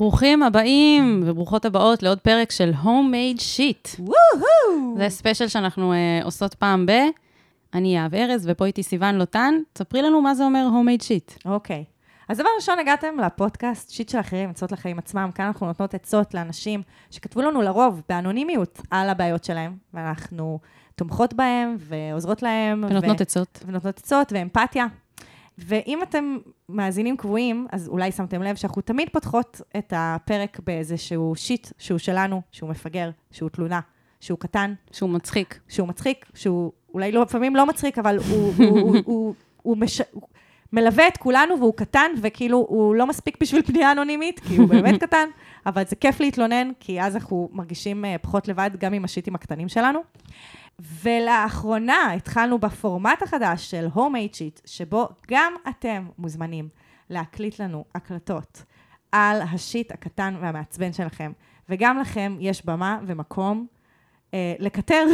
ברוכים הבאים וברוכות הבאות לעוד פרק של Homemade Shit. וואו! זה special שאנחנו uh, עושות פעם ב... אני יהב ארז, ופה איתי סיוון לוטן. תספרי לנו מה זה אומר Homemade Shit. אוקיי. אז דבר ראשון, הגעתם לפודקאסט shit של אחרים, עצות לחיים עצמם. כאן אנחנו נותנות עצות לאנשים שכתבו לנו לרוב באנונימיות על הבעיות שלהם, ואנחנו תומכות בהם ועוזרות להם. ונותנות עצות. ונותנות עצות ואמפתיה. ואם אתם מאזינים קבועים, אז אולי שמתם לב שאנחנו תמיד פותחות את הפרק באיזשהו שיט שהוא שלנו, שהוא מפגר, שהוא תלונה, שהוא קטן, שהוא מצחיק. שהוא מצחיק, שהוא אולי לא, לפעמים לא מצחיק, אבל הוא, הוא, הוא, הוא, הוא, מש... הוא מלווה את כולנו והוא קטן, וכאילו הוא לא מספיק בשביל פנייה אנונימית, כי הוא באמת קטן, אבל זה כיף להתלונן, כי אז אנחנו מרגישים אה, פחות לבד, גם עם השיטים הקטנים שלנו. ולאחרונה התחלנו בפורמט החדש של Homemade Sheet, שבו גם אתם מוזמנים להקליט לנו הקלטות על השיט הקטן והמעצבן שלכם, וגם לכם יש במה ומקום אה, לקטר,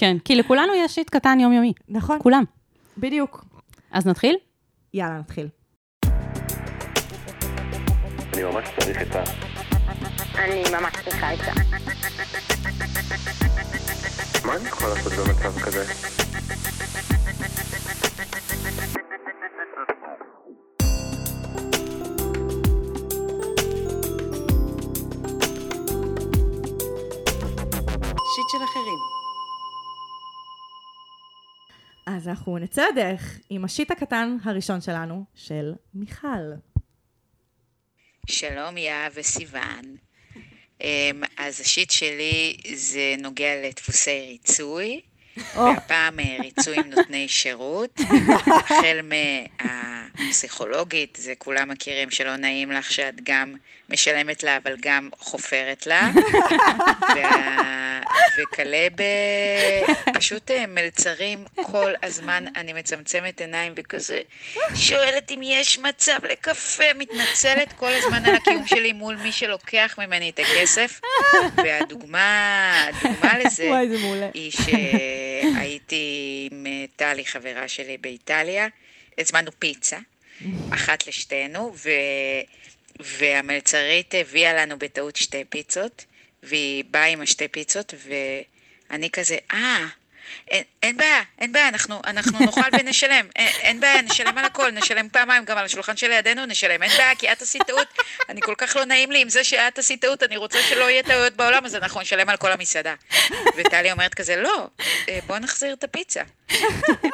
כן, כי לכולנו יש שיט קטן יומיומי. נכון? כולם. בדיוק. אז נתחיל? יאללה, נתחיל. אני ממש צריך את ה... אני ממש צריכה את זה. מה אני יכול לעשות במצב כזה? שיט של אחרים. אז אנחנו נצא לדרך עם השיט הקטן הראשון שלנו, של מיכל. שלום יהב וסיוון. אמ, אז השיט שלי זה נוגע לדפוסי ריצוי, והפעם אה, ריצוי עם נותני שירות, החל מהפסיכולוגית, זה כולם מכירים שלא נעים לך שאת גם משלמת לה אבל גם חופרת לה, וה... וכלה בפשוט אה, מלצרים כל הזמן, אני מצמצמת עיניים וכזה שואלת אם יש מצב לקפה, מתנצלת כל הזמן על הקיום שלי מול מי שלוקח ממני את הכסף, והדוגמה, הדוגמה לזה וואי, זה שהייתי עם אה, טלי, חברה שלי באיטליה, הזמנו פיצה, אחת לשתינו, ו... והמלצרית הביאה לנו בטעות שתי פיצות, והיא באה עם השתי פיצות, ואני כזה, אה, אין, אין בעיה, אין בעיה, אנחנו, אנחנו נאכל ונשלם, אין, אין בעיה, נשלם על הכל, נשלם פעמיים, גם על השולחן שלידינו נשלם, אין בעיה, כי את עשית טעות, אני כל כך לא נעים לי עם זה שאת עשית טעות, אני רוצה שלא יהיה טעויות בעולם, אז אנחנו נשלם על כל המסעדה. וטלי אומרת כזה, לא, אה, בוא נחזיר את הפיצה.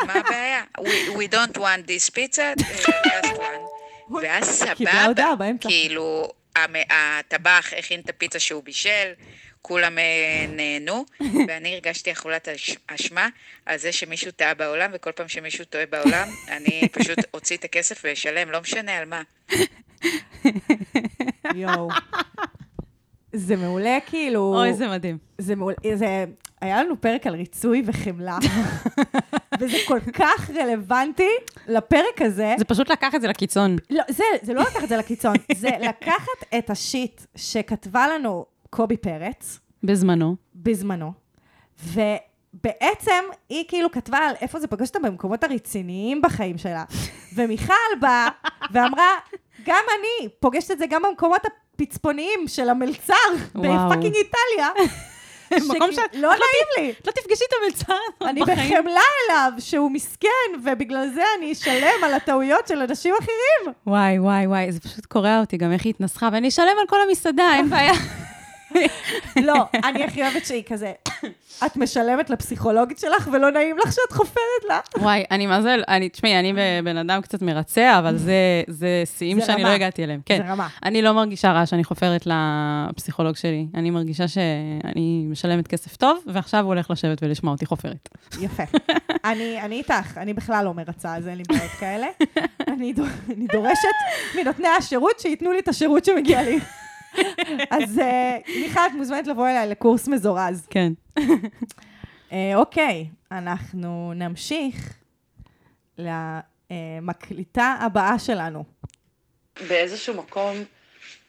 מה הבעיה? We, we don't want this pizza, uh, just one. ואז סבבה. כאילו, הטבח הכין את הפיצה שהוא בישל, כולם אה, נהנו, ואני הרגשתי אכולת אש- אשמה על זה שמישהו טעה בעולם, וכל פעם שמישהו טועה בעולם, אני פשוט אוציא את הכסף ואשלם, לא משנה על מה. יואו. זה מעולה, כאילו... אוי, זה מדהים. זה מעולה, זה... היה לנו פרק על ריצוי וחמלה, וזה כל כך רלוונטי לפרק הזה. זה פשוט לקח את זה לקיצון. לא, זה, זה לא לקחת את זה לקיצון, זה לקחת את השיט שכתבה לנו קובי פרץ בזמנו. בזמנו, ובעצם היא כאילו כתבה על איפה זה פגש אותה במקומות הרציניים בחיים שלה. ומיכל באה ואמרה, גם אני פוגשת את זה גם במקומות הפצפוניים של המלצר. בפאקינג איטליה. מקום שכי- ש- לא נעים לי. לא תפגשי את המלצר הזאת אני בחיים. בחמלה אליו, שהוא מסכן, ובגלל זה אני אשלם על הטעויות של אנשים אחרים. וואי, וואי, וואי, זה פשוט קורע אותי, גם איך היא התנסחה, ואני אשלם על כל המסעדה, אין בעיה. לא, אני הכי אוהבת שהיא כזה, את משלמת לפסיכולוגית שלך ולא נעים לך שאת חופרת לה. וואי, אני מה זה, אני, תשמעי, אני בן אדם קצת מרצע, אבל זה, זה שיאים שאני רמה. לא הגעתי אליהם. כן. זה רמה. אני לא מרגישה רע שאני חופרת לפסיכולוג שלי. אני מרגישה שאני משלמת כסף טוב, ועכשיו הוא הולך לשבת ולשמוע אותי חופרת. יפה. אני, אני איתך, אני בכלל לא מרצה, אז אין לי בעיות כאלה. אני, דו, אני דורשת מנותני השירות שייתנו לי את השירות שמגיע לי. אז אה, מיכל, את מוזמנת לבוא אליי לקורס מזורז. כן. אה, אוקיי, אנחנו נמשיך למקליטה הבאה שלנו. באיזשהו מקום,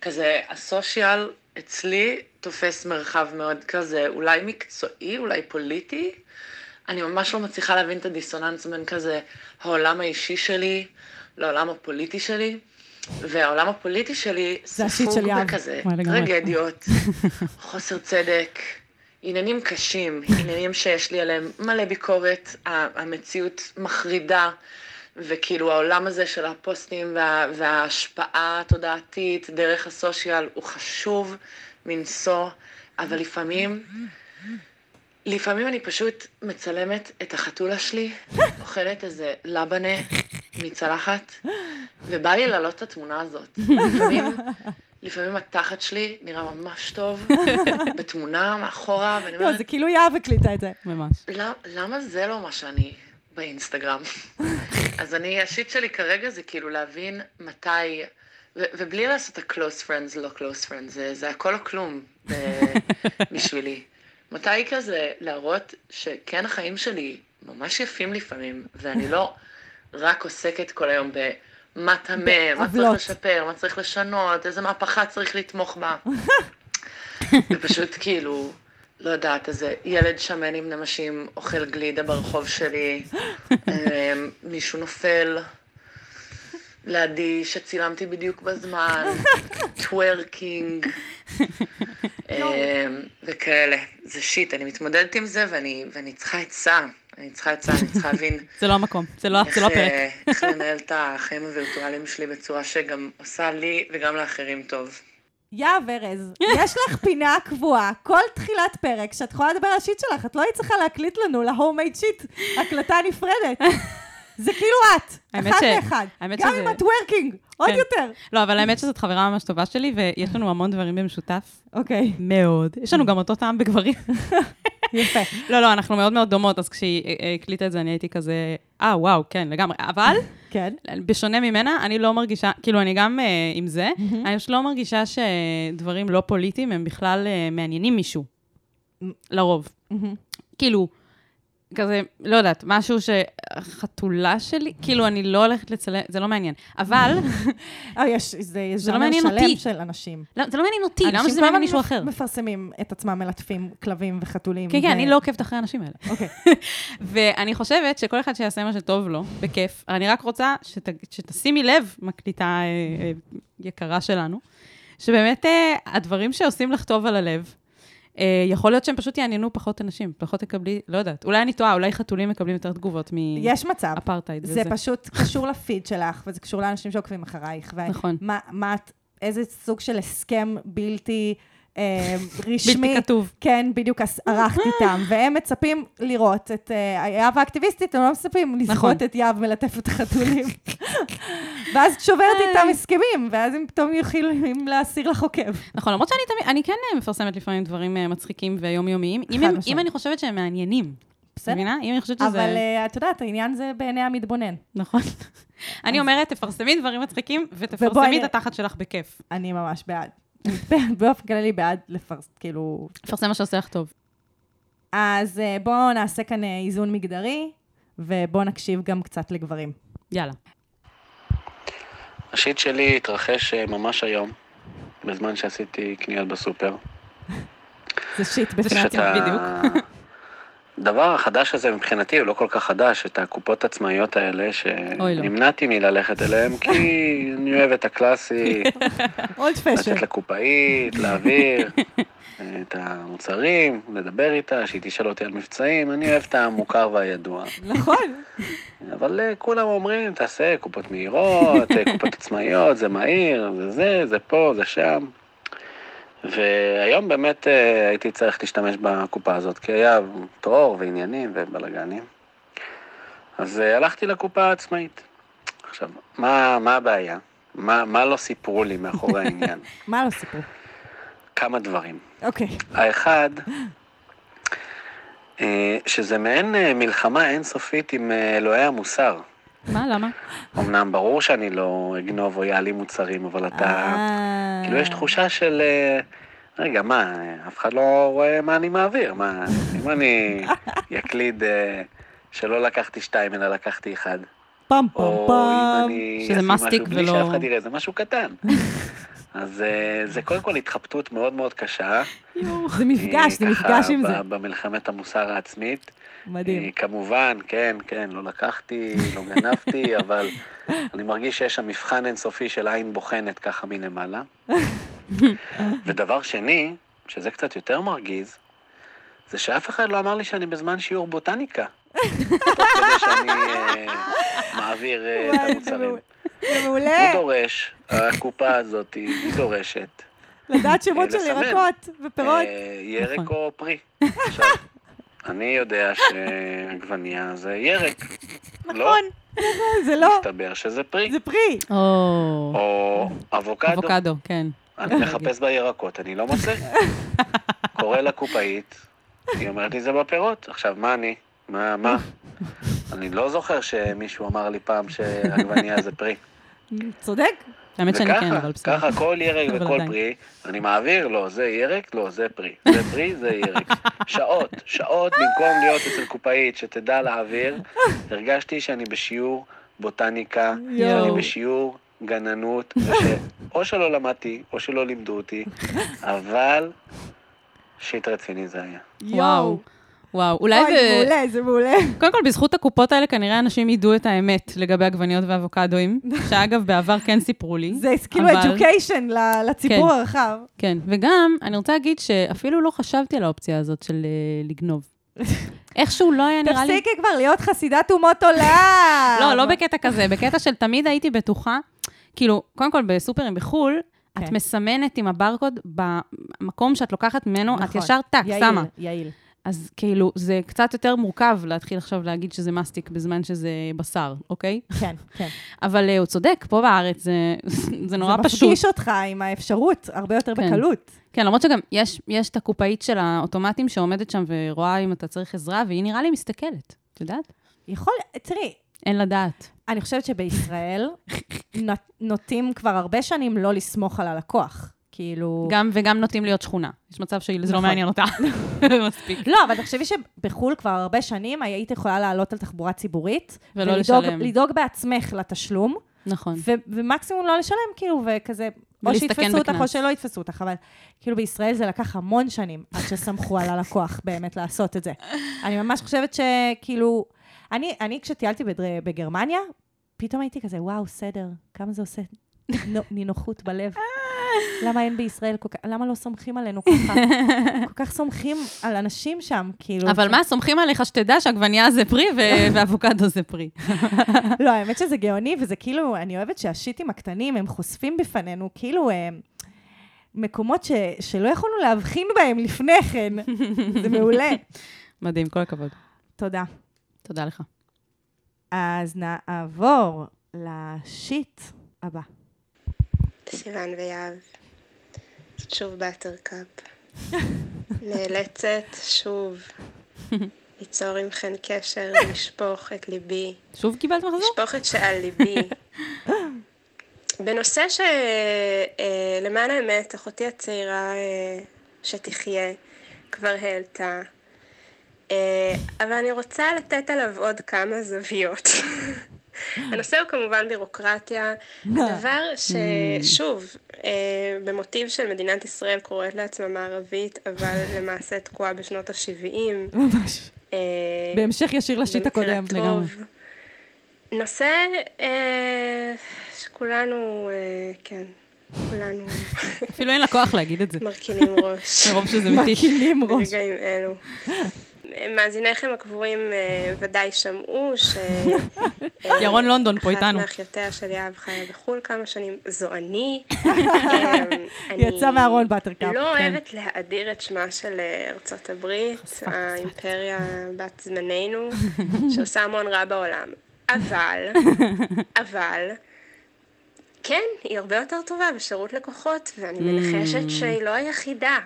כזה, הסושיאל אצלי תופס מרחב מאוד כזה, אולי מקצועי, אולי פוליטי. אני ממש לא מצליחה להבין את הדיסוננס בין כזה העולם האישי שלי לעולם הפוליטי שלי. והעולם הפוליטי שלי ספוג. בכזה. טרגדיות, חוסר צדק, עניינים קשים, עניינים שיש לי עליהם מלא ביקורת, המציאות מחרידה, וכאילו העולם הזה של הפוסטים וה, וההשפעה התודעתית דרך הסושיאל הוא חשוב מנשוא, אבל לפעמים, לפעמים אני פשוט מצלמת את החתולה שלי, אוכלת איזה לבנה מצלחת, ובא לי להעלות את התמונה הזאת. לפעמים, לפעמים התחת שלי נראה ממש טוב, בתמונה מאחורה, ואני לא, אומרת, זה כאילו יהב הקליטה את זה. ממש. "למ- למה זה לא מה שאני באינסטגרם? אז אני, השיט שלי כרגע זה כאילו להבין מתי, ו- ובלי לעשות את ה-close friends, לא close friends, זה, זה הכל או כלום ב- בשבילי. מתי כזה להראות שכן החיים שלי ממש יפים לפעמים, ואני לא רק עוסקת כל היום במה טמא, מה צריך. לשפר, מה צריך לשנות, איזה מהפכה צריך לתמוך בה. ופשוט כאילו, לא יודעת, איזה ילד שמן עם נמשים אוכל גלידה ברחוב שלי, אה, מישהו נופל לידי שצילמתי בדיוק בזמן, טוורקינג, אה, וכאלה. זה shit, אני מתמודדת עם זה ואני, ואני צריכה עצה, אני צריכה עצה, אני צריכה להבין זה לא המקום, זה לא איך, זה לא הפרק. אה, איך לנהל את החיים הווירטואליים שלי בצורה שגם עושה לי וגם לאחרים טוב. יהב ארז, יש לך פינה קבועה, כל תחילת פרק, שאת יכולה לדבר על ה shit שלך, את לא היית צריכה להקליט לנו ל Homemade Shit, הקלטה נפרדת. זה כאילו את, אחד ש- לאחד. גם שזה- עם הטוורקינג, עוד כן. יותר. לא, אבל האמת שזאת חברה ממש טובה שלי, ויש לנו המון דברים במשותף. אוקיי, מאוד. יש לנו גם אותו טעם בגברים. יפה. לא, לא, אנחנו מאוד מאוד דומות, אז כשהיא אה, אה, הקליטה את זה, אני הייתי כזה, אה, וואו, כן, לגמרי. אבל, כן. בשונה ממנה, אני לא מרגישה, כאילו, אני גם אה, עם זה, אני פשוט לא מרגישה שדברים לא פוליטיים הם בכלל אה, מעניינים מישהו. לרוב. כאילו, כזה, לא יודעת, משהו שחתולה שלי, כאילו, אני לא הולכת לצלם, זה לא מעניין. אבל, אה, יש, זה יש זה לא מעניין שלם אותי. של אנשים. לא, זה לא מעניין אותי, למה שזה מעניין מישהו אחר? מפרסמים את עצמם מלטפים כלבים וחתולים. כן, כן, אני לא עוקבת אחרי האנשים האלה. אוקיי. ואני חושבת שכל אחד שיעשה מה שטוב לו, בכיף. אני רק רוצה שת, שתשימי לב, מקליטה אה, אה, יקרה שלנו, שבאמת אה, הדברים שעושים לך טוב על הלב, יכול להיות שהם פשוט יעניינו פחות אנשים, פחות תקבלי, לא יודעת, אולי אני טועה, אולי חתולים מקבלים יותר תגובות יש מצב. מאפרטהייד זה וזה. פשוט קשור לפיד שלך, וזה קשור לאנשים שעוקבים אחרייך. נכון. מה, מה את, איזה סוג של הסכם בלתי אה, רשמי. בלתי כתוב. כן, בדיוק ערכת איתם, והם מצפים לראות את אה, יהב האקטיביסטית, הם לא מצפים לזכות נכון. את יהב מלטף את החתולים. ואז את שוברת איתם הסכמים, ואז הם פתאום יכולים להסיר לך עוקב. נכון, למרות שאני תמיד, אני כן אה, מפרסמת לפעמים דברים אה, מצחיקים ויומיומיים, אם הם- אני חושבת שהם מעניינים. בסדר. מבינה? אם אני חושבת שזה... אבל אה, את יודעת, העניין זה בעיני המתבונן. נכון. אני אומרת, תפרסמי דברים מצחיקים, ותפרסמי את התחת שלך בכיף. אני ממש בעד. באופן כללי בעד לפרס, כאילו... תפרסם מה שעושה לך טוב. אז אה, בואו נעשה כאן אה, איזון מגדרי, ובואו נקשיב גם קצת לגברים. יאללה. השיט שלי התרחש אה, ממש היום, בזמן שעשיתי קניות בסופר. זה שיט. את בדיוק. הדבר החדש הזה מבחינתי הוא לא כל כך חדש, את הקופות עצמאיות האלה, לא. שנמנעתי מללכת אליהם, כי אני אוהב את הקלאסי. לצאת לקופאית, להעביר את המוצרים, לדבר איתה, שהיא תשאל אותי על מבצעים, אני אוהב את המוכר והידוע. נכון. אבל אה, כולם אומרים, תעשה קופות מהירות, אה, קופות עצמאיות, זה מהיר, זה זה, זה פה, זה שם. והיום באמת אה, הייתי צריך להשתמש בקופה הזאת, כי היה תור ועניינים ובלאגנים. אז הלכתי לקופה העצמאית. עכשיו, מה, מה הבעיה? מה, מה לא סיפרו לי מאחורי העניין? מה לא סיפרו? כמה דברים. אוקיי. האחד, אה, שזה מעין אה, מלחמה אינסופית עם אה, אלוהי המוסר. מה, למה? אמנם ברור שאני לא אגנוב או יעלים מוצרים, אבל אתה... כאילו יש תחושה של... רגע, מה, אף אחד לא רואה מה אני מעביר, מה, אם אני אקליד שלא לקחתי שתיים אלא לקחתי אחד, פם פם או אם. אני שזה אשים מסטיק משהו בלי ולא- שאף אחד יראה, זה משהו קטן. אז אה, זה קודם כל התחבטות מאוד מאוד קשה. זה מפגש, זה אה, מפגש עם זה. במלחמת המוסר העצמית. מדהים. אה, כמובן, כן, כן, לא לקחתי, לא גנבתי, אבל אני מרגיש שיש שם מבחן אינסופי של עין בוחנת ככה מלמעלה. ודבר שני, שזה קצת יותר מרגיז, זה שאף אחד לא אמר לי שאני בזמן שיעור בוטניקה. תוך כדי שאני מעביר את המוצרים. מעולה. זה מעולה, הוא דורש, הקופה הזאת, היא דורשת. לדעת שמות של לסמן. ירקות ופירות. אה, ירק או פרי. עכשיו, אני יודע שעגבנייה זה ירק. לא, נכון, זה לא, מסתבר שזה פרי. זה פרי. או, או אבוקדו. אבוקדו, כן. אני מחפש בירקות, אני לא מוצא. קורא לקופאית, היא אומרת לי זה בפירות. עכשיו, מה אני? מה, מה? אני לא זוכר שמישהו אמר לי פעם שעגבנייה זה פרי. צודק? האמת שאני כן, אבל בסדר. ככה כל ירק וכל. פרי, אני מעביר, לא, זה ירק, לא, זה פרי. זה פרי, זה ירק. שעות, שעות במקום להיות אצל קופאית שתדע להעביר, הרגשתי שאני בשיעור בוטניקה, יואו. שאני בשיעור גננות, ושאו שלא למדתי, או שלא לימדו אותי, אבל שיט רציני זה היה. וואו. וואו, אולי אוי. זה מעולה, זה מעולה. קודם כל, בזכות הקופות האלה, כנראה אנשים ידעו את האמת לגבי עגבניות ואבוקדואים, שאגב, בעבר כן סיפרו לי. זה כאילו אבל- education לציבור כן. הרחב. כן, וגם, אני רוצה להגיד שאפילו לא חשבתי על האופציה הזאת של אה, לגנוב. איכשהו לא היה נראה לי... תפסיקי כבר להיות חסידת אומות עולם. לא, לא בקטע כזה, בקטע של תמיד הייתי בטוחה, כאילו, קודם כל בסופרים בחו"ל, את כן. מסמנת עם הברקוד במקום שאת לוקחת ממנו, את נכון. ישר יעיל, שמה. יעיל. אז כאילו, זה קצת יותר מורכב להתחיל עכשיו להגיד שזה מסטיק בזמן שזה בשר, אוקיי? כן, כן. אבל אה, הוא צודק, פה בארץ זה, זה נורא זה פשוט. מפגיש אותך עם האפשרות, הרבה יותר כן. בקלות. כן, למרות שגם יש, יש את הקופאית של האוטומטים שעומדת שם ורואה אם אתה צריך עזרה, והיא נראה לי מסתכלת, את יודעת? יכול, תראי, אין לדעת. אני חושבת שבישראל נוטים כבר הרבה שנים לא לסמוך על הלקוח. כאילו... גם, וגם נוטים להיות שכונה. יש מצב שזה לא נכון. מעניין אותה. מספיק. לא, אבל תחשבי שבחו"ל כבר הרבה שנים היית יכולה לעלות על תחבורה ציבורית. ולא ולדאוג- לשלם. לדאוג בעצמך לתשלום, נכון. ו- ומקסימום לא לשלם, כאילו, וכזה, או שיתפסו אותך או. שלא יתפסו אותך, אבל כאילו בישראל זה לקח המון שנים עד שסמכו על הלקוח באמת לעשות את זה. אני ממש חושבת שכאילו, אני, אני כשטיילתי בדר, בגרמניה, פתאום הייתי כזה, וואו, סדר, כמה זה עושה נו- נינוחות בלב. למה אין בישראל כל כך, למה לא סומכים עלינו ככה? כל כך סומכים על אנשים שם, כאילו. אבל מה, סומכים עליך שתדע שעגבנייה זה פרי ואבוקדו זה פרי. לא, האמת שזה גאוני, וזה כאילו, אני אוהבת שהשיטים הקטנים, הם חושפים בפנינו, כאילו, הם מקומות ש, שלא יכולנו להבחין בהם לפני כן. זה מעולה. מדהים, כל הכבוד. תודה. תודה לך. אז נעבור לשיט הבא. סיוון ויהב, שוב באטרקאפ. נאלצת שוב ליצור עמכן קשר, לשפוך את ליבי, שוב קיבלת מחזור? לשפוך את שעל ליבי. בנושא שלמען האמת, אחותי הצעירה אה, שתחיה כבר העלתה, אה, אבל אני רוצה לתת עליו עוד כמה זוויות. הנושא הוא כמובן בירוקרטיה, הדבר ששוב, אה, במוטיב של מדינת ישראל קוראת לעצמה מערבית, אבל למעשה תקועה בשנות ה-70. ממש. בהמשך ישיר לשיט הקודם. לגמרי. נושא אה, שכולנו, אה, כן, כולנו אפילו אין לה כוח להגיד את זה, מרכינים ראש מרוב שזה מתיש. מרכינים ראש. ברגעים אלו. מאזיניכם הקבועים אה, ודאי שמעו ש... ירון לונדון פה איתנו. אחת מאחיותיה של יהב חיה בחו"ל כמה שנים, זו אני. אני יצא מהארון באטרקאפ. לא כן. אוהבת להאדיר את שמה של אה, ארצות הברית, האימפריה בת זמננו, שעושה המון רע בעולם. אבל, אבל, כן, היא הרבה יותר טובה בשירות לקוחות, ואני מנחשת שהיא לא היחידה.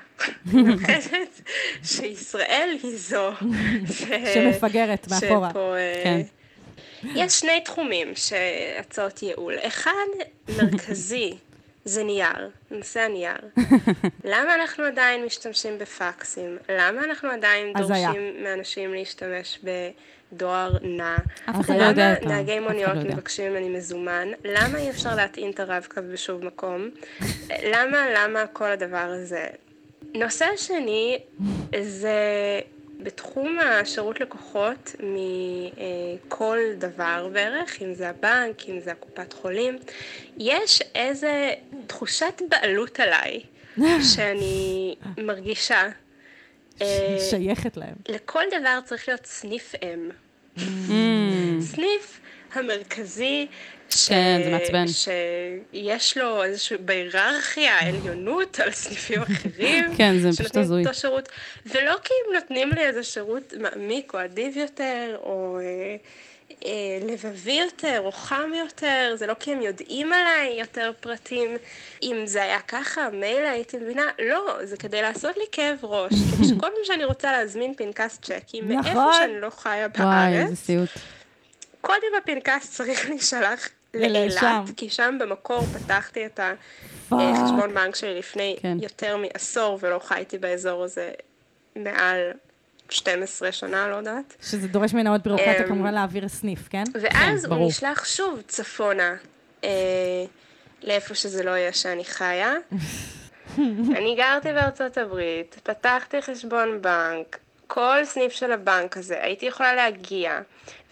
אני מנחשת שישראל היא זו ש- שמפגרת מאחורה. שפה, אה, כן. יש שני תחומים שהצעות ייעול. אחד, מרכזי, זה נייר, נושא הנייר. למה אנחנו עדיין משתמשים בפקסים? למה אנחנו עדיין. דורשים מאנשים להשתמש בדואר נע? אף אחד לא יודע למה נהגי מוניות לא יודע. מבקשים ממני מזומן? למה אי אפשר להטעין את הרב-קו בשוב מקום? למה, למה כל הדבר הזה? נושא שני זה בתחום השירות לקוחות מכל דבר בערך, אם זה הבנק, אם זה הקופת חולים, יש איזה תחושת בעלות עליי שאני מרגישה. אה, שייכת להם. לכל דבר צריך להיות סניף אם. סניף המרכזי. כן, זה מעצבן. שיש לו איזושהי בהיררכיה, עליונות על סניפים אחרים. כן, זה פשוט שנותנים הזוי. אותו שירות, ולא כי הם נותנים לי איזה שירות מעמיק או אדיב יותר, או אה, אה, לבבי יותר, או חם יותר, זה לא כי הם יודעים עליי יותר פרטים. אם זה היה ככה, מילא הייתי מבינה, לא, זה כדי לעשות לי כאב ראש. כדי שכל פעם שאני רוצה להזמין פנקס צ'קים, מאיפה נכון. שאני לא חיה וואי, איזה בארץ, סיוט. קודם הפנקס צריך להישלח. לאילת, כי שם במקור פתחתי את. החשבון בנק שלי לפני כן. יותר מעשור, ולא חייתי באזור הזה מעל 12 שנה, לא יודעת. שזה דורש ממנה עוד בירוקרטיה אמ, כמובן להעביר סניף, כן? ואז כן, הוא ברור. נשלח שוב צפונה, אה, לאיפה שזה לא יהיה שאני חיה. אני גרתי בארצות הברית, פתחתי חשבון בנק, כל סניף של הבנק הזה, הייתי יכולה להגיע,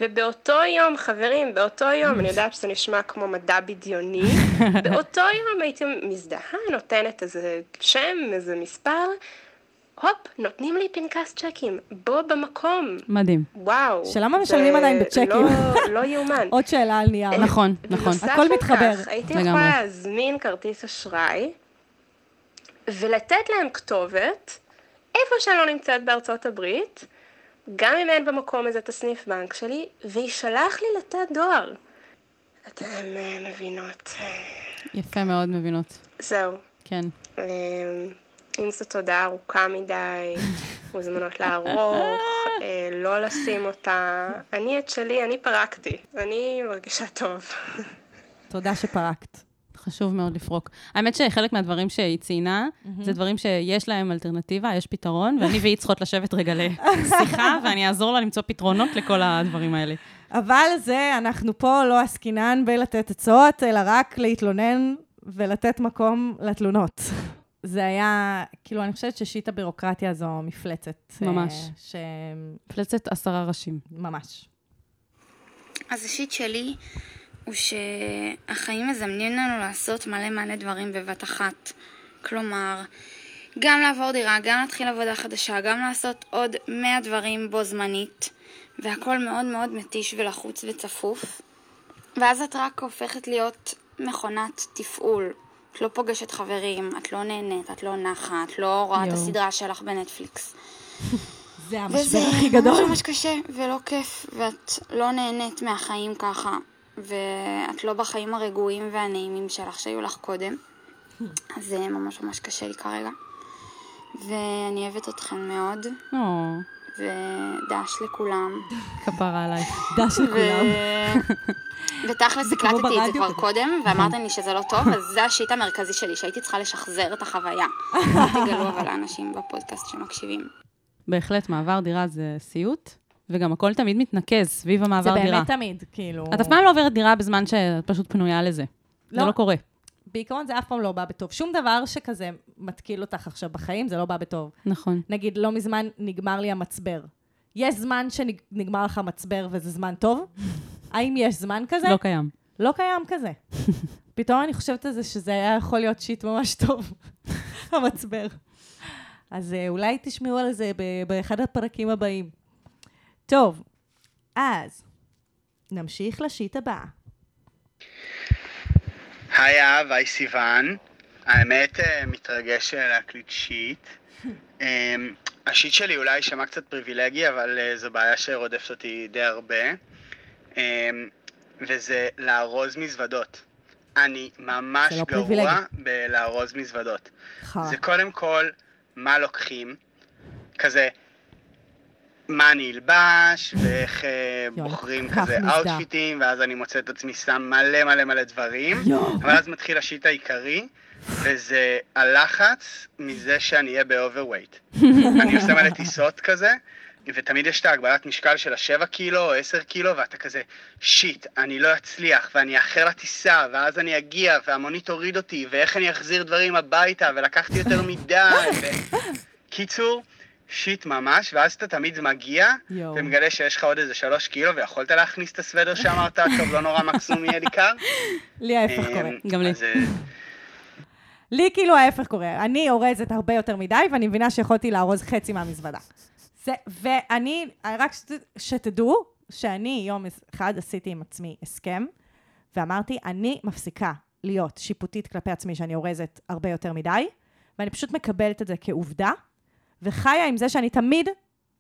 ובאותו יום, חברים, באותו יום, אני יודעת שזה נשמע כמו מדע בדיוני, באותו יום הייתי מזדהה, נותנת איזה שם, איזה מספר, הופ, נותנים לי פנקס צ'קים, בו במקום. מדהים. וואו. שלמה משלמים עדיין בצ'קים? לא, לא יאומן. עוד שאלה על נייר. נכון, נכון. בנוסף הכל לכך, מתחבר. הייתי לגמרי. יכולה להזמין כרטיס אשראי ולתת להם כתובת איפה שאני לא נמצאת בארצות הברית, גם אם אין במקום הזה את הסניף בנק שלי, ויישלח לי לתת דואר. אתן אה, מבינות. אה, יפה מאוד מבינות. זהו. כן. אה, אם זו תודעה ארוכה מדי, מוזמנות לערוך, אה, לא לשים אותה. אני את שלי, אני פרקתי. אני מרגישה טוב. תודה שפרקת. חשוב מאוד לפרוק. האמת שחלק מהדברים שהיא ציינה, זה דברים שיש להם אלטרנטיבה, יש פתרון, ואני והיא צריכות לשבת רגע לשיחה, ואני אעזור לה למצוא פתרונות לכל הדברים האלה. אבל זה, אנחנו פה לא עסקינן בלתת עצות, אלא רק להתלונן ולתת מקום לתלונות. זה היה, כאילו, אני חושבת ששיט הבירוקרטיה זו מפלצת. ממש. אה, ש... מפלצת עשרה ראשים. ממש. אז השיט שלי הוא שהחיים מזמנים לנו לעשות מלא מלא דברים בבת אחת. כלומר, גם לעבור דירה, גם להתחיל עבודה חדשה, גם לעשות עוד 100 דברים בו זמנית, והכל מאוד מאוד מתיש ולחוץ וצפוף. ואז את רק הופכת להיות מכונת תפעול. את לא פוגשת חברים, את לא נהנית, את לא נחה, את לא רואה את. הסדרה שלך בנטפליקס. זה וזה המשבר הכי ממש גדול. ממש קשה ולא כיף, ואת לא נהנית מהחיים ככה, ואת לא בחיים הרגועים והנעימים שלך שהיו לך קודם. אז זה ממש ממש קשה לי כרגע. ואני אוהבת אתכם מאוד, או, ודש לכולם. כפרה עלייך. דש לכולם. ותכלס הקלטתי את זה כבר. קודם, ואמרתם לי שזה לא טוב, אז זה השיט המרכזי שלי, שהייתי צריכה לשחזר את החוויה. תגלו אבל לאנשים בפודקאסט שמקשיבים. בהחלט, מעבר דירה זה סיוט, וגם הכל תמיד מתנקז סביב זה המעבר דירה. באמת תמיד, כאילו... את אף פעם לא עוברת דירה בזמן שאת פשוט פנויה לזה. זה לא. לא קורה. בעיקרון זה אף פעם לא בא בטוב. שום דבר שכזה מתקיל אותך עכשיו בחיים, זה לא בא בטוב. נכון. נגיד, לא מזמן נגמר לי המצבר. יש זמן שנגמר לך המצבר וזה זמן טוב? האם יש זמן כזה? לא קיים. לא קיים כזה. פתאום אני חושבת על זה שזה היה יכול להיות שיט ממש טוב, המצבר. אז אה, אולי תשמעו על זה באחד הפרקים הבאים. טוב, אז נמשיך לשיט הבא. היי אהב, היי סיוון. האמת, אה, מתרגש אה, להקליט שיט. אה, השיט שלי אולי יישמע קצת פריבילגי, אבל אה, זו בעיה שרודפת אותי די הרבה. אה, וזה לארוז מזוודות. אני ממש לא גרוע פריבילגי. בלארוז מזוודות. זה קודם כל מה לוקחים, כזה מה אני אלבש, ואיך אה, יואו, בוחרים כזה. outfit ים, ואז אני מוצא את עצמי שם מלא מלא מלא דברים, יואו. אבל אז מתחיל ה shit העיקרי, וזה הלחץ מזה שאני אהיה ב overweight. אני עושה מלא טיסות כזה, ותמיד יש את ההגבלת משקל של השבע קילו או עשר קילו, ואתה כזה, shit, אני לא אצליח, ואני אאחר לטיסה, ואז אני אגיע, והמונית תוריד אותי, ואיך אני אחזיר דברים הביתה, ולקחתי יותר מדי, ו... קיצור, שיט ממש, ואז אתה תמיד מגיע, יואו. ומגלה שיש לך עוד איזה שלוש קילו, ויכולת להכניס את הסוודר שאמרת, טוב, לא נורא, מקסימום יהיה לי קר. לי ההפך קורה. אמ, גם לי. אה, לי כאילו ההפך קורה. אני אורזת הרבה יותר מדי, ואני מבינה שיכולתי לארוז חצי מהמזוודה. זה, ואני, רק שת, שתדעו, שאני יום אחד עשיתי עם עצמי הסכם, ואמרתי, אני מפסיקה להיות שיפוטית כלפי עצמי שאני אורזת הרבה יותר מדי, ואני פשוט מקבלת את זה כעובדה, וחיה עם זה שאני תמיד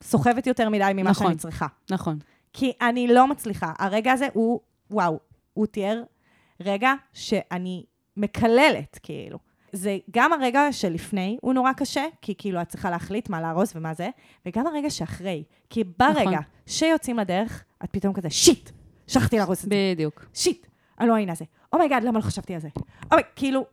סוחבת יותר מדי ממה נכון. שאני צריכה. נכון. כי אני לא מצליחה. הרגע הזה הוא, וואו, הוא תיאר רגע שאני מקללת, כאילו. זה גם הרגע שלפני הוא נורא קשה, כי כאילו את צריכה להחליט מה לארוז ומה זה, וגם הרגע שאחרי. כי ברגע נכון. שיוצאים לדרך, את פתאום כזה, שיט, שכחתי לארוז את זה. בדיוק. שיט, אני לא מאמינה זה. Oh my god, למה לא חשבתי על זה? Oh my, כאילו,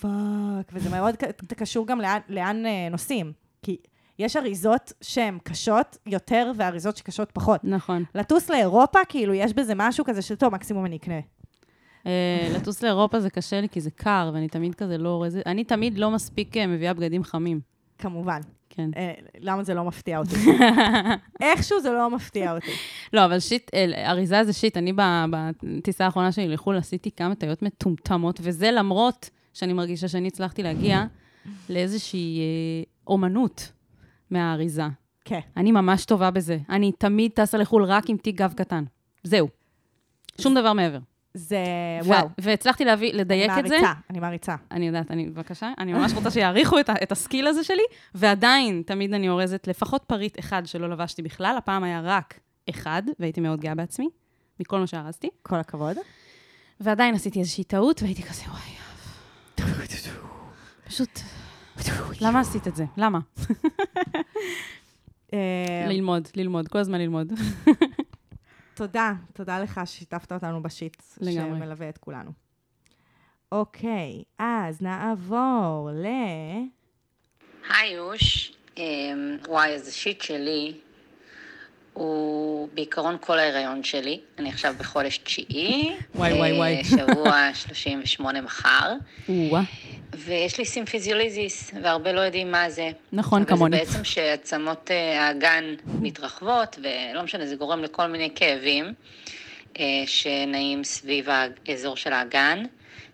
fuck, וזה מאוד קשור גם לאן, לאן אה, נוסעים. כי יש אריזות שהן קשות יותר ואריזות שקשות פחות. נכון. לטוס לאירופה, כאילו, יש בזה משהו כזה של, טוב, מקסימום אני אקנה. אה, לטוס לאירופה זה קשה לי כי זה קר, ואני תמיד כזה לא אורזת, אני תמיד לא מספיק אה, מביאה בגדים חמים. כמובן. כן. למה זה לא מפתיע אותי? איכשהו זה לא מפתיע אותי. לא, אבל שיט, אריזה זה שיט. אני בטיסה האחרונה שלי לחו"ל עשיתי כמה טעויות מטומטמות, וזה למרות שאני מרגישה שאני הצלחתי להגיע לאיזושהי אה, אומנות מהאריזה. כן. אני ממש טובה בזה. אני תמיד טסה לחו"ל רק עם תיק גב קטן. זהו. שום דבר מעבר. זה, וואו. והצלחתי להביא, לדייק את זה. מעריצה, אני מעריצה. אני יודעת, אני, בבקשה, אני ממש רוצה שיעריכו את, את הסקיל הזה שלי, ועדיין, תמיד אני אורזת לפחות פריט אחד שלא לבשתי בכלל, הפעם היה רק אחד, והייתי מאוד גאה בעצמי, מכל מה שארזתי, כל הכבוד. ועדיין עשיתי איזושהי טעות, והייתי כזה, וואי, פשוט, למה עשית את זה? למה? אה, ללמוד, ללמוד, כל הזמן ללמוד. תודה, תודה לך ששיתפת אותנו בשיט, לגמרי. שמלווה את כולנו. אוקיי, אז נעבור ל... היי יוש, אמ, וואי, אז ה shit שלי הוא בעיקרון כל ההיריון שלי. אני עכשיו בחודש תשיעי. וואי, וואי, אה, וואי. שבוע 38 מחר. ויש לי symphysiolysis, והרבה לא יודעים מה זה. נכון, כמוני. זה בעצם שעצמות אה, האגן מתרחבות, ולא משנה, זה גורם לכל מיני כאבים אה, שנעים סביב האזור של האגן.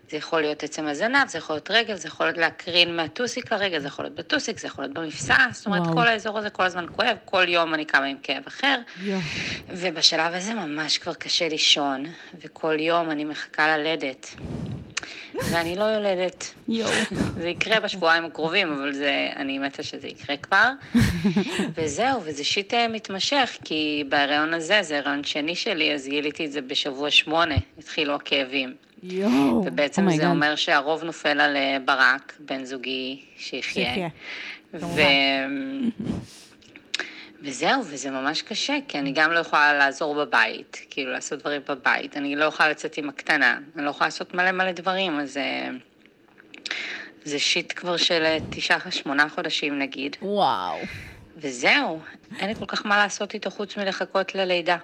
זה יכול להיות עצם הזנב, זה יכול להיות רגל, זה יכול להיות להקרין מהטוסיק לרגל, זה יכול להיות בטוסיק, זה יכול להיות במפסע, זאת אומרת, וואו. כל האזור הזה כל הזמן כואב, כל יום אני קמה עם כאב אחר. יואו. ובשלב הזה ממש כבר קשה לישון, וכל יום אני מחכה ללדת. ואני לא יולדת. יואו. זה יקרה בשבועיים הקרובים, אבל זה, אני מתה שזה יקרה כבר. וזהו, וזה שיט אה, מתמשך, כי בהיריון הזה, זה הריון שני שלי, אז גיליתי את זה בשבוע שמונה, התחילו הכאבים. יואו. ובעצם Oh זה God. אומר שהרוב נופל על אה, ברק, בן זוגי, שיחיה. ו... וזהו, וזה ממש קשה, כי אני גם לא יכולה לעזור בבית, כאילו לעשות דברים בבית, אני לא יכולה לצאת עם הקטנה, אני לא יכולה לעשות מלא מלא דברים, אז אה, זה שיט כבר של אה, תשעה, שמונה חודשים נגיד, וואו. וזהו, אין לי כל כך מה לעשות איתו חוץ מלחכות ללידה.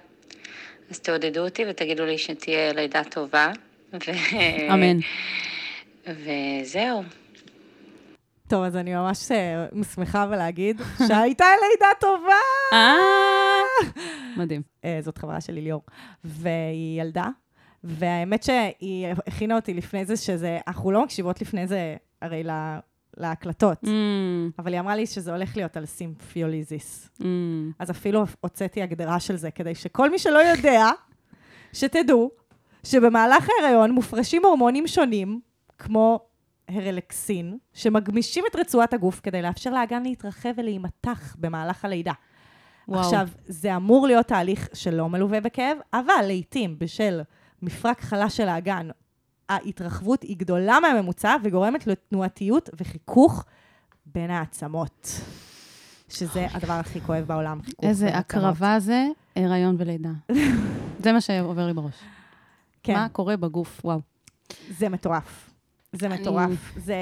אז תעודדו אותי ותגידו לי שתהיה לידה טובה. ו... אמן. וזהו. טוב, אז אני ממש אה, שמחה ולהגיד שהייתה לידה טובה! אה, מדהים. אה, זאת חברה שלי, ליאור, והיא ילדה, והאמת שהיא הכינה אותי לפני זה, שזה, אנחנו לא מקשיבות לפני זה, הרי לה, להקלטות, Mm, אבל היא אמרה לי שזה הולך להיות על סימפיוליזיס. mm. אז אפילו הוצאתי הגדרה של זה, כדי שכל מי שלא יודע, שתדעו שבמהלך ההיריון מופרשים הורמונים שונים, כמו הרלקסין, שמגמישים את רצועת הגוף כדי לאפשר לאגן להתרחב ולהימתח במהלך הלידה. וואו. עכשיו, זה אמור להיות תהליך שלא מלווה בכאב, אבל לעתים, בשל מפרק חלש של האגן, ההתרחבות היא גדולה מהממוצע וגורמת לתנועתיות וחיכוך בין העצמות. שזה הדבר הכי כואב בעולם, חיכוך בין איזה העצמות. הקרבה זה, הריון ולידה. זה מה שעובר לי בראש. כן, מה קורה בגוף, וואו. זה מטורף. זה אני- מטורף. זה...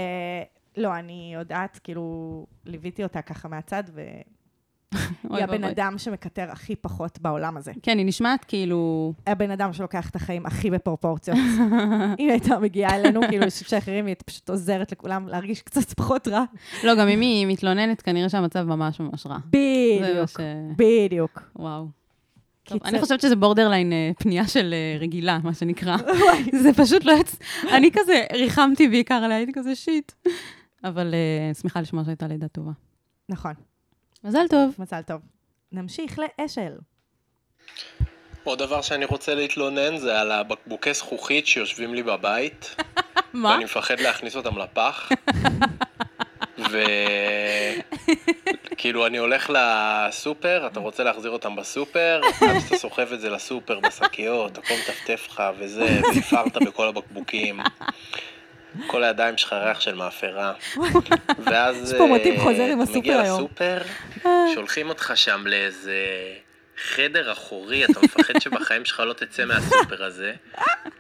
לא, אני יודעת, כאילו, ליוויתי אותה ככה מהצד, והיא אוי הבן. אדם שמקטר הכי פחות בעולם הזה. כן, היא נשמעת כאילו... הבן אדם שלוקח את החיים הכי בפרופורציות. אם היא הייתה מגיעה אלינו, כאילו, שאחרים, היא פשוט עוזרת לכולם להרגיש קצת פחות רע. לא, גם אם היא מתלוננת, כנראה שהמצב ממש ממש רע. בדיוק, בדיוק. וואו. טוב. אני חושבת שזה בורדרליין אה, פנייה של אה, רגילה, מה שנקרא. זה פשוט לא יצ... אני כזה ריחמתי בעיקר עליה, הייתי כזה שיט. אבל אה, שמחה לשמוע שהייתה לידה טובה. נכון. מזל טוב. מזל טוב. נמשיך לאשל. עוד דבר שאני רוצה להתלונן זה על הבקבוקי זכוכית שיושבים לי בבית. מה? ואני מפחד להכניס אותם לפח. וכאילו אני הולך לסופר, אתה רוצה להחזיר אותם בסופר, אז אתה סוחב את זה לסופר בשקיות, הכל מטפטף לך וזה, והפרת בכל הבקבוקים. כל הידיים שלך ריח של מאפרה. ואז יש פה מוטיב אה, חוזר עם הסופר מגיע היום. לסופר, שולחים אותך שם לאיזה חדר אחורי, אתה מפחד שבחיים שלך לא תצא מהסופר הזה.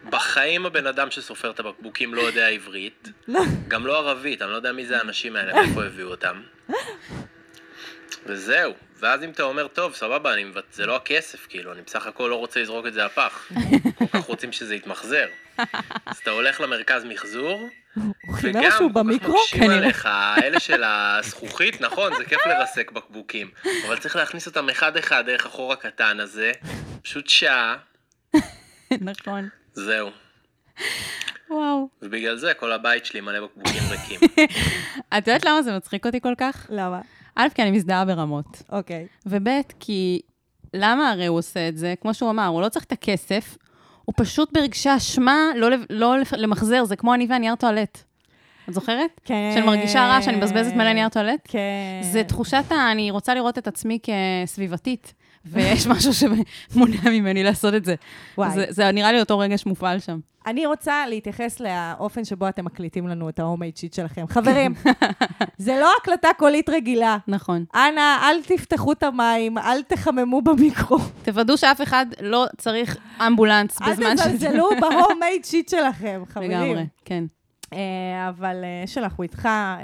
בחיים הבן אדם שסופר את הבקבוקים לא יודע עברית, גם לא ערבית, אני לא יודע מי זה האנשים האלה, מאיפה הביאו אותם. וזהו, ואז אם אתה אומר, טוב, סבבה, אני, זה לא הכסף, כאילו, אני בסך הכל לא רוצה לזרוק את זה לפח. כל כך רוצים שזה יתמחזר. אז אתה הולך למרכז מחזור, הוא חימר וגם שהוא כל כך? מקשים כנראה. עליך, האלה של הזכוכית, נכון, זה כיף לרסק בקבוקים, אבל צריך להכניס אותם אחד-אחד דרך החור הקטן הזה, פשוט שעה, נכון. זהו. וואו. ובגלל זה כל הבית שלי מלא בקבוקים ריקים. את יודעת למה זה מצחיק אותי כל כך? למה? א', כי אני מזדהה ברמות. אוקיי. וב', כי למה הרי הוא עושה את זה? כמו שהוא אמר, הוא לא צריך את הכסף, הוא פשוט ברגשי אשמה לא, לא למחזר, זה כמו אני והנייר טואלט. את זוכרת? כן. שאני מרגישה רע שאני מבזבזת מלא נייר טואלט? כן. זה תחושת ה... אני רוצה לראות את עצמי כסביבתית, ויש משהו שמונע ממני לעשות את זה. וואי. זה, זה נראה לי אותו רגש מופעל שם. אני רוצה להתייחס לאופן שבו אתם מקליטים לנו את ה homemade shit שלכם. חברים, זה לא הקלטה קולית רגילה. נכון. אנא, אל תפתחו את המים, אל תחממו במיקרו. תוודאו שאף אחד לא צריך אמבולנס אל בזמן תזלזלו ב homemade shit שלכם, חברים. לגמרי, כן. אה, אבל אה, שלך, הוא איתך. אה,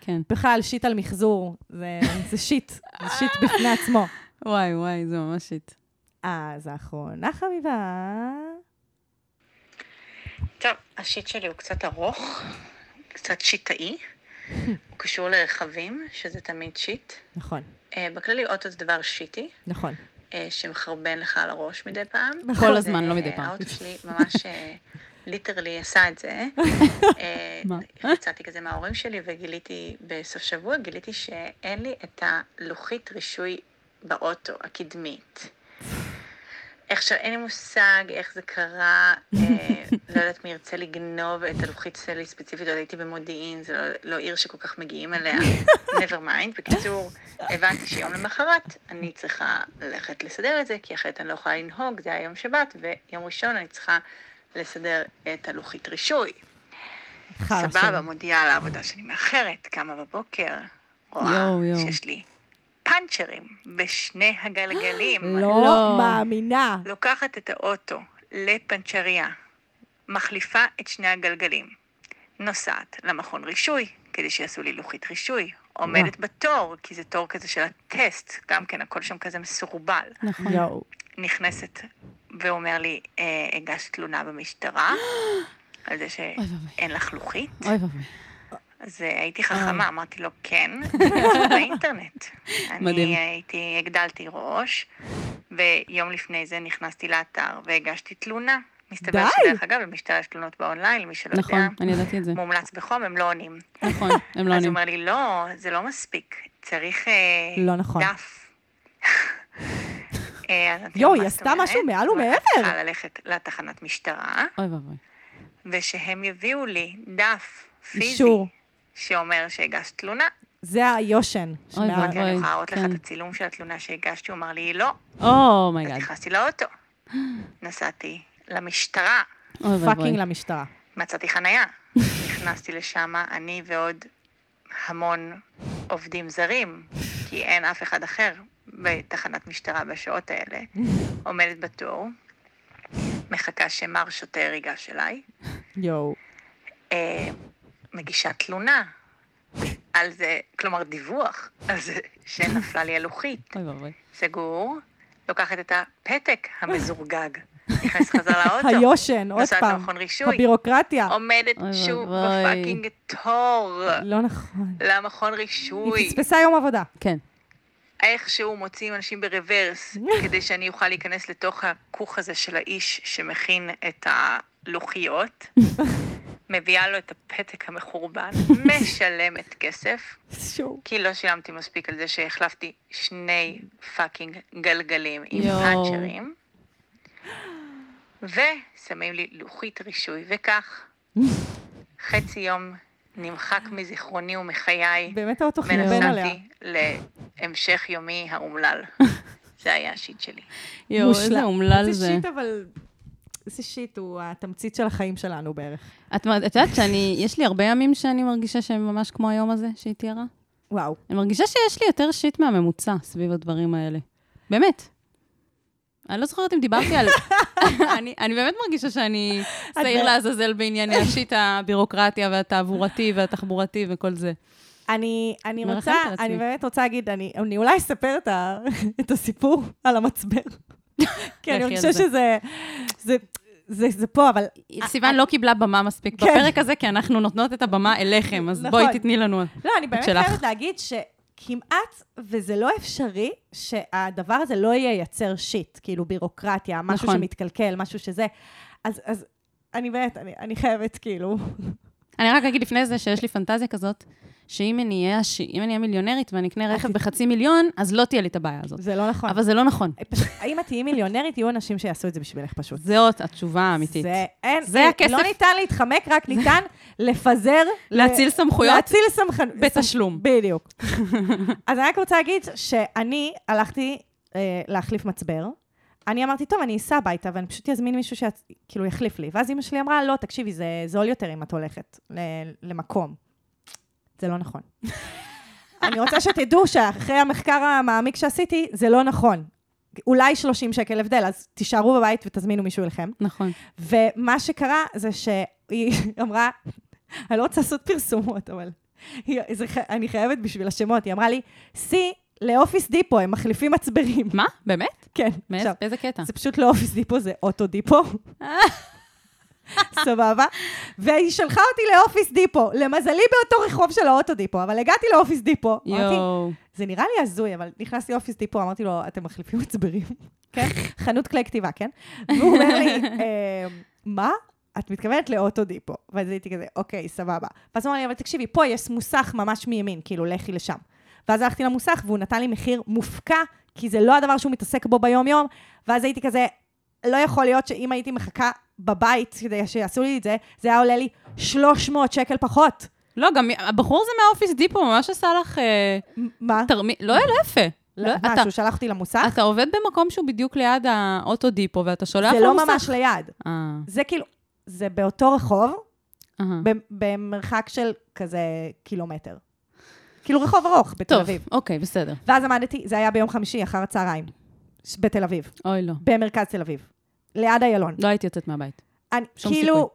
כן. בכלל, shit על מחזור, זה זה shit, זה shit בפני עצמו. וואי, וואי, זה ממש shit. אז האחרונה חביבה. טוב, ה shit שלי הוא קצת ארוך, קצת shitty. הוא קשור לרכבים, שזה תמיד shit. נכון, אה, בכללי אוטו זה דבר shitty, נכון. אה, שמחרבן לך על הראש מדי פעם. כל הזמן, לא מדי פעם. האוטו שלי ממש literally עשה את זה. אה, מה? יצאתי כזה מההורים שלי וגיליתי בסוף שבוע, גיליתי שאין לי את הלוחית רישוי באוטו, הקדמית. עכשיו, אין לי מושג איך זה קרה, אה, לא יודעת מי ירצה לגנוב את הלוחית שלי ספציפית, עוד הייתי במודיעין, זה לא, לא עיר שכל כך מגיעים אליה, never mind. בקיצור, הבנתי שיום למחרת אני צריכה ללכת לסדר את זה, כי אחרת אני לא יכולה לנהוג, זה היה יום שבת, ויום ראשון אני צריכה לסדר את הלוחית רישוי. סבבה. מודיעה על העבודה שאני מאחרת, קמה בבוקר, רואה. שיש לי פאנצ'רים בשני הגלגלים. לא לא. מאמינה. לוקחת את האוטו לפנצ'ריה, מחליפה את שני הגלגלים, נוסעת למכון רישוי, כדי שיעשו לי לוחית רישוי, עומדת בתור, כי זה תור כזה של הטסט, גם כן, הכל שם כזה מסורבל. נכון. נכנסת ואומר לי, אה, הגשת תלונה במשטרה, על זה שאין לך לוחית. אוי ואבוי. אז אה, הייתי חכמה, אמרתי לו כן, באינטרנט. מדהים. אני הייתי, הגדלתי ראש, ויום לפני זה נכנסתי לאתר והגשתי תלונה. מסתבר די. שדרך אגב, למשטרה יש תלונות באונליין, למי שלא נכון, יודע, אני ידעתי את זה. מומלץ בחום, הם לא עונים. נכון, הם לא אז הוא עונים. אומר לי, לא, זה לא מספיק, צריך אה, לא נכון. דף. אה, יואו, "מה היא עשתה אומרת?" משהו מעל הוא אומר, "את ומעבר. צריכה ללכת לתחנת משטרה. ושהם יביאו לי דף פיזי. אישור. שאומר שהגשת תלונה. זה היושן. אוי אמרתי, אני יכולה להראות לך כן. את הצילום של התלונה שהגשתי, הוא אמר לי, לא. oh my God. נכנסתי לאוטו. נסעתי למשטרה, ואבוי. fucking למשטרה. מצאתי חנייה. נכנסתי לשם, אני ועוד המון עובדים זרים, כי אין אף אחד אחר בתחנת משטרה בשעות האלה. עומדת בתור, מחכה שמר שוטר ייגש אליי. יואו. מגישה תלונה על זה, כלומר דיווח על זה שנפלה לי הלוחית. סגור, לוקחת את הפתק המזורגג, נכנסת חזרה לאוטו. היושן, עוד נוסעת פעם. למכון רישוי. הבירוקרטיה. עומדת שוב. בפאקינג תור לא נכון. למכון היא רישוי. פספסה יום עבודה. כן. איכשהו מוציאים אנשים ברוורס, כדי שאני אוכל להיכנס לתוך הכוך הזה של האיש שמכין את הלוחיות. מביאה לו את הפתק המחורבן, משלמת כסף, שוב. כי לא שילמתי מספיק על זה שהחלפתי שני fucking גלגלים עם. פאנצ'רים, ושמים לי לוחית רישוי, וכך חצי יום נמחק מזיכרוני ומחיי, באמת האוטו חרבן עליה. ונסעתי להמשך יומי האומלל. זה היה השיט שלי. יואו, איזה. אומלל איזה זה. shit, אבל... shit, הוא התמצית של החיים שלנו בערך. את את יודעת שאני, יש לי הרבה ימים שאני מרגישה שהם ממש כמו היום הזה שהיא תיארה? וואו. אני מרגישה שיש לי יותר שיט מהממוצע סביב הדברים האלה. באמת. אני לא זוכרת אם דיברתי על... אני, אני באמת מרגישה שאני שעיר לעזאזל בענייני השיט הבירוקרטיה והתעבורתי והתחבורתי וכל זה. אני, אני רוצה. אני באמת רוצה להגיד, אני, אני אולי אספר את, ה, את הסיפור על המצבר. כי אני מרגישה זה. שזה, זה, זה, זה פה, אבל... סיוון לא קיבלה במה מספיק כן. בפרק הזה, כי אנחנו נותנות את הבמה אליכם, אז בואי נכון. תתני לנו לא, אני באמת שלך. חייבת להגיד שכמעט, וזה לא אפשרי, שהדבר הזה לא ייצר שיט, כאילו בירוקרטיה, משהו נכון. שמתקלקל, משהו שזה. אז, אז אני באמת, אני, אני חייבת, כאילו... אני רק אגיד לפני זה שיש לי פנטזיה כזאת, שאם אני אהיה אם אני אהיה מיליונרית ואני אקנה רכב בחצי מיליון, אז לא תהיה לי את הבעיה הזאת. זה לא נכון. אבל זה לא נכון. פשוט, אם את תהיי מיליונרית, יהיו אנשים שיעשו את זה בשבילך פשוט. זאת התשובה האמיתית. זה, אין, זה אין, הכסף. לא ניתן להתחמק, רק ניתן לפזר... להציל סמכויות? להציל סמכויות. בתשלום. בדיוק. אז אני רק רוצה להגיד שאני הלכתי אה, להחליף מצבר. אני אמרתי, טוב, אני אסע הביתה ואני פשוט אזמין מישהו שכאילו יחליף לי. ואז אמא שלי אמרה, לא, תקשיבי, זה זול יותר אם את הולכת ל- למקום. זה לא נכון. אני רוצה שתדעו שאחרי המחקר המעמיק שעשיתי, זה לא נכון. אולי 30 שקל הבדל, אז תישארו בבית ותזמינו מישהו אליכם. נכון. ומה שקרה זה שהיא אמרה, אני לא רוצה לעשות פרסומות, אבל היא, זה, אני חייבת בשביל השמות, היא אמרה לי, סעי לאופיס דיפו, הם מחליפים מצברים. מה? באמת? כן. מאיזה- קטע? זה פשוט לא אופיס דיפו, זה אוטו דיפו. סבבה? והיא שלחה אותי לאופיס דיפו. למזלי באותו רחוב של האוטו דיפו, אבל הגעתי לאופיס דיפו. יואו. זה נראה לי הזוי, אבל נכנסתי לאופיס דיפו, אמרתי לו, אתם מחליפים מצברים? כן? חנות כלי כתיבה, כן? והוא אומר לי, "אה, מה? את מתכוונת לאוטו דיפו. ואז הייתי כזה, אוקיי, סבבה. ואז הוא אמר לי, אבל תקשיבי, פה יש מוסך ממש מימין, כאילו, לכי לשם. ואז הלכתי למוסך, והוא נתן לי מחיר מופקע, כי זה לא הדבר שהוא מתעסק בו ביום-יום, ואז הייתי כזה, לא יכול להיות שאם הייתי מחכה בבית כדי שיעשו לי את זה, זה היה עולה לי 300 שקל פחות. לא, גם הבחור הזה מהאופיס דיפו ממש עשה לך... אה, מה? תרמי... לא, לא יפה. לא, מה, אתה- שהוא שלח אותי למוסך? אתה עובד במקום שהוא בדיוק ליד האוטו דיפו, ואתה שולח זה למוסך. לא ממש ליד. אה, זה כאילו, זה באותו רחוב, אהה. ב- במרחק של כזה קילומטר. כאילו רחוב ארוך בתל טוב, אביב. אוקיי, בסדר. ואז עמדתי, זה היה ביום חמישי, אחר הצהריים, בתל אביב, אוי, לא. במרכז תל אביב, ליד איילון. לא הייתי יוצאת מהבית. אני, שום כאילו,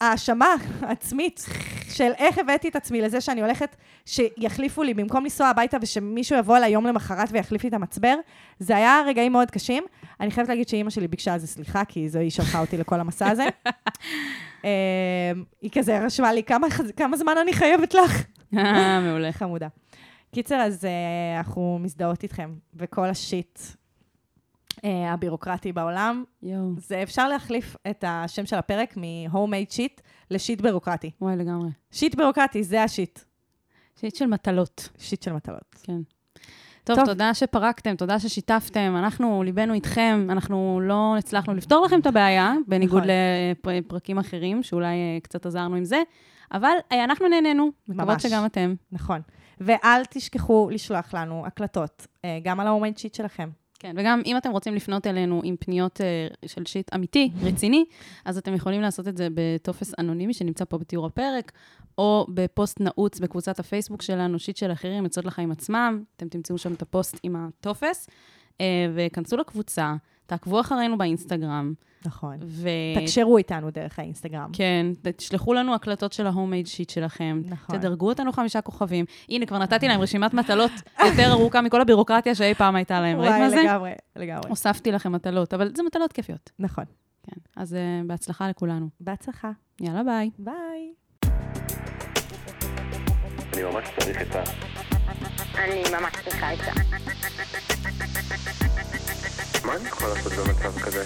ההאשמה העצמית של איך הבאתי את עצמי לזה שאני הולכת, שיחליפו לי, במקום לנסוע הביתה ושמישהו יבוא אליי יום למחרת ויחליף לי את המצבר, זה היה רגעים מאוד קשים. אני חייבת להגיד שאימא שלי ביקשה על זה סליחה, כי זו היא שלחה אותי לכל המסע הזה. אה, היא כזה רשמה לי, "כמה כמה זמן אני חייבת לך? אה, מעולה. חמודה. קיצר, אז אה, אנחנו מזדהות איתכם, וכל השיט הבירוקרטי בעולם, יואו. זה אפשר להחליף את השם של הפרק מ-homemade שיט ל shit בירוקרטי. וואי, לגמרי. shit בירוקרטי, זה ה shit. shit של מטלות. shit של מטלות. כן. טוב, טוב. תודה שפרקתם, תודה ששיתפתם. אנחנו, ליבנו איתכם, אנחנו לא הצלחנו לפתור לכם את הבעיה, בניגוד נכון. לפרקים אחרים, שאולי אה, קצת עזרנו עם זה, אבל אה, אנחנו נהנינו, מקוות. שגם אתם. נכון. ואל תשכחו לשלוח לנו הקלטות, אה, גם על ה- homemade shit שלכם. כן, וגם אם אתם רוצים לפנות אלינו עם פניות אה, של shit אמיתי, רציני, אז אתם יכולים לעשות את זה בטופס אנונימי שנמצא פה בתיאור הפרק, או בפוסט נעוץ בקבוצת הפייסבוק שלנו, shit של אחרים, עצות לחיים עצמם. אתם תמצאו שם את הפוסט עם הטופס, אה, וכנסו לקבוצה, תעקבו אחרינו באינסטגרם. נכון. ו... תקשרו איתנו דרך האינסטגרם. כן, תשלחו לנו הקלטות של ה homemade shit שלכם. נכון. תדרגו אותנו חמישה כוכבים. הנה, כבר נתתי להם רשימת מטלות יותר ארוכה מכל הבירוקרטיה שאי פעם הייתה להם. ראית וואי, מה זה? לגמרי, לגמרי. הוספתי לכם מטלות, אבל זה מטלות כיפיות. נכון. כן, אז uh, בהצלחה לכולנו. בהצלחה. יאללה, ביי. ביי. אני ממש צריך עצה. אני ממש צריכה עצה. מה אני יכול לעשות במצב כזה?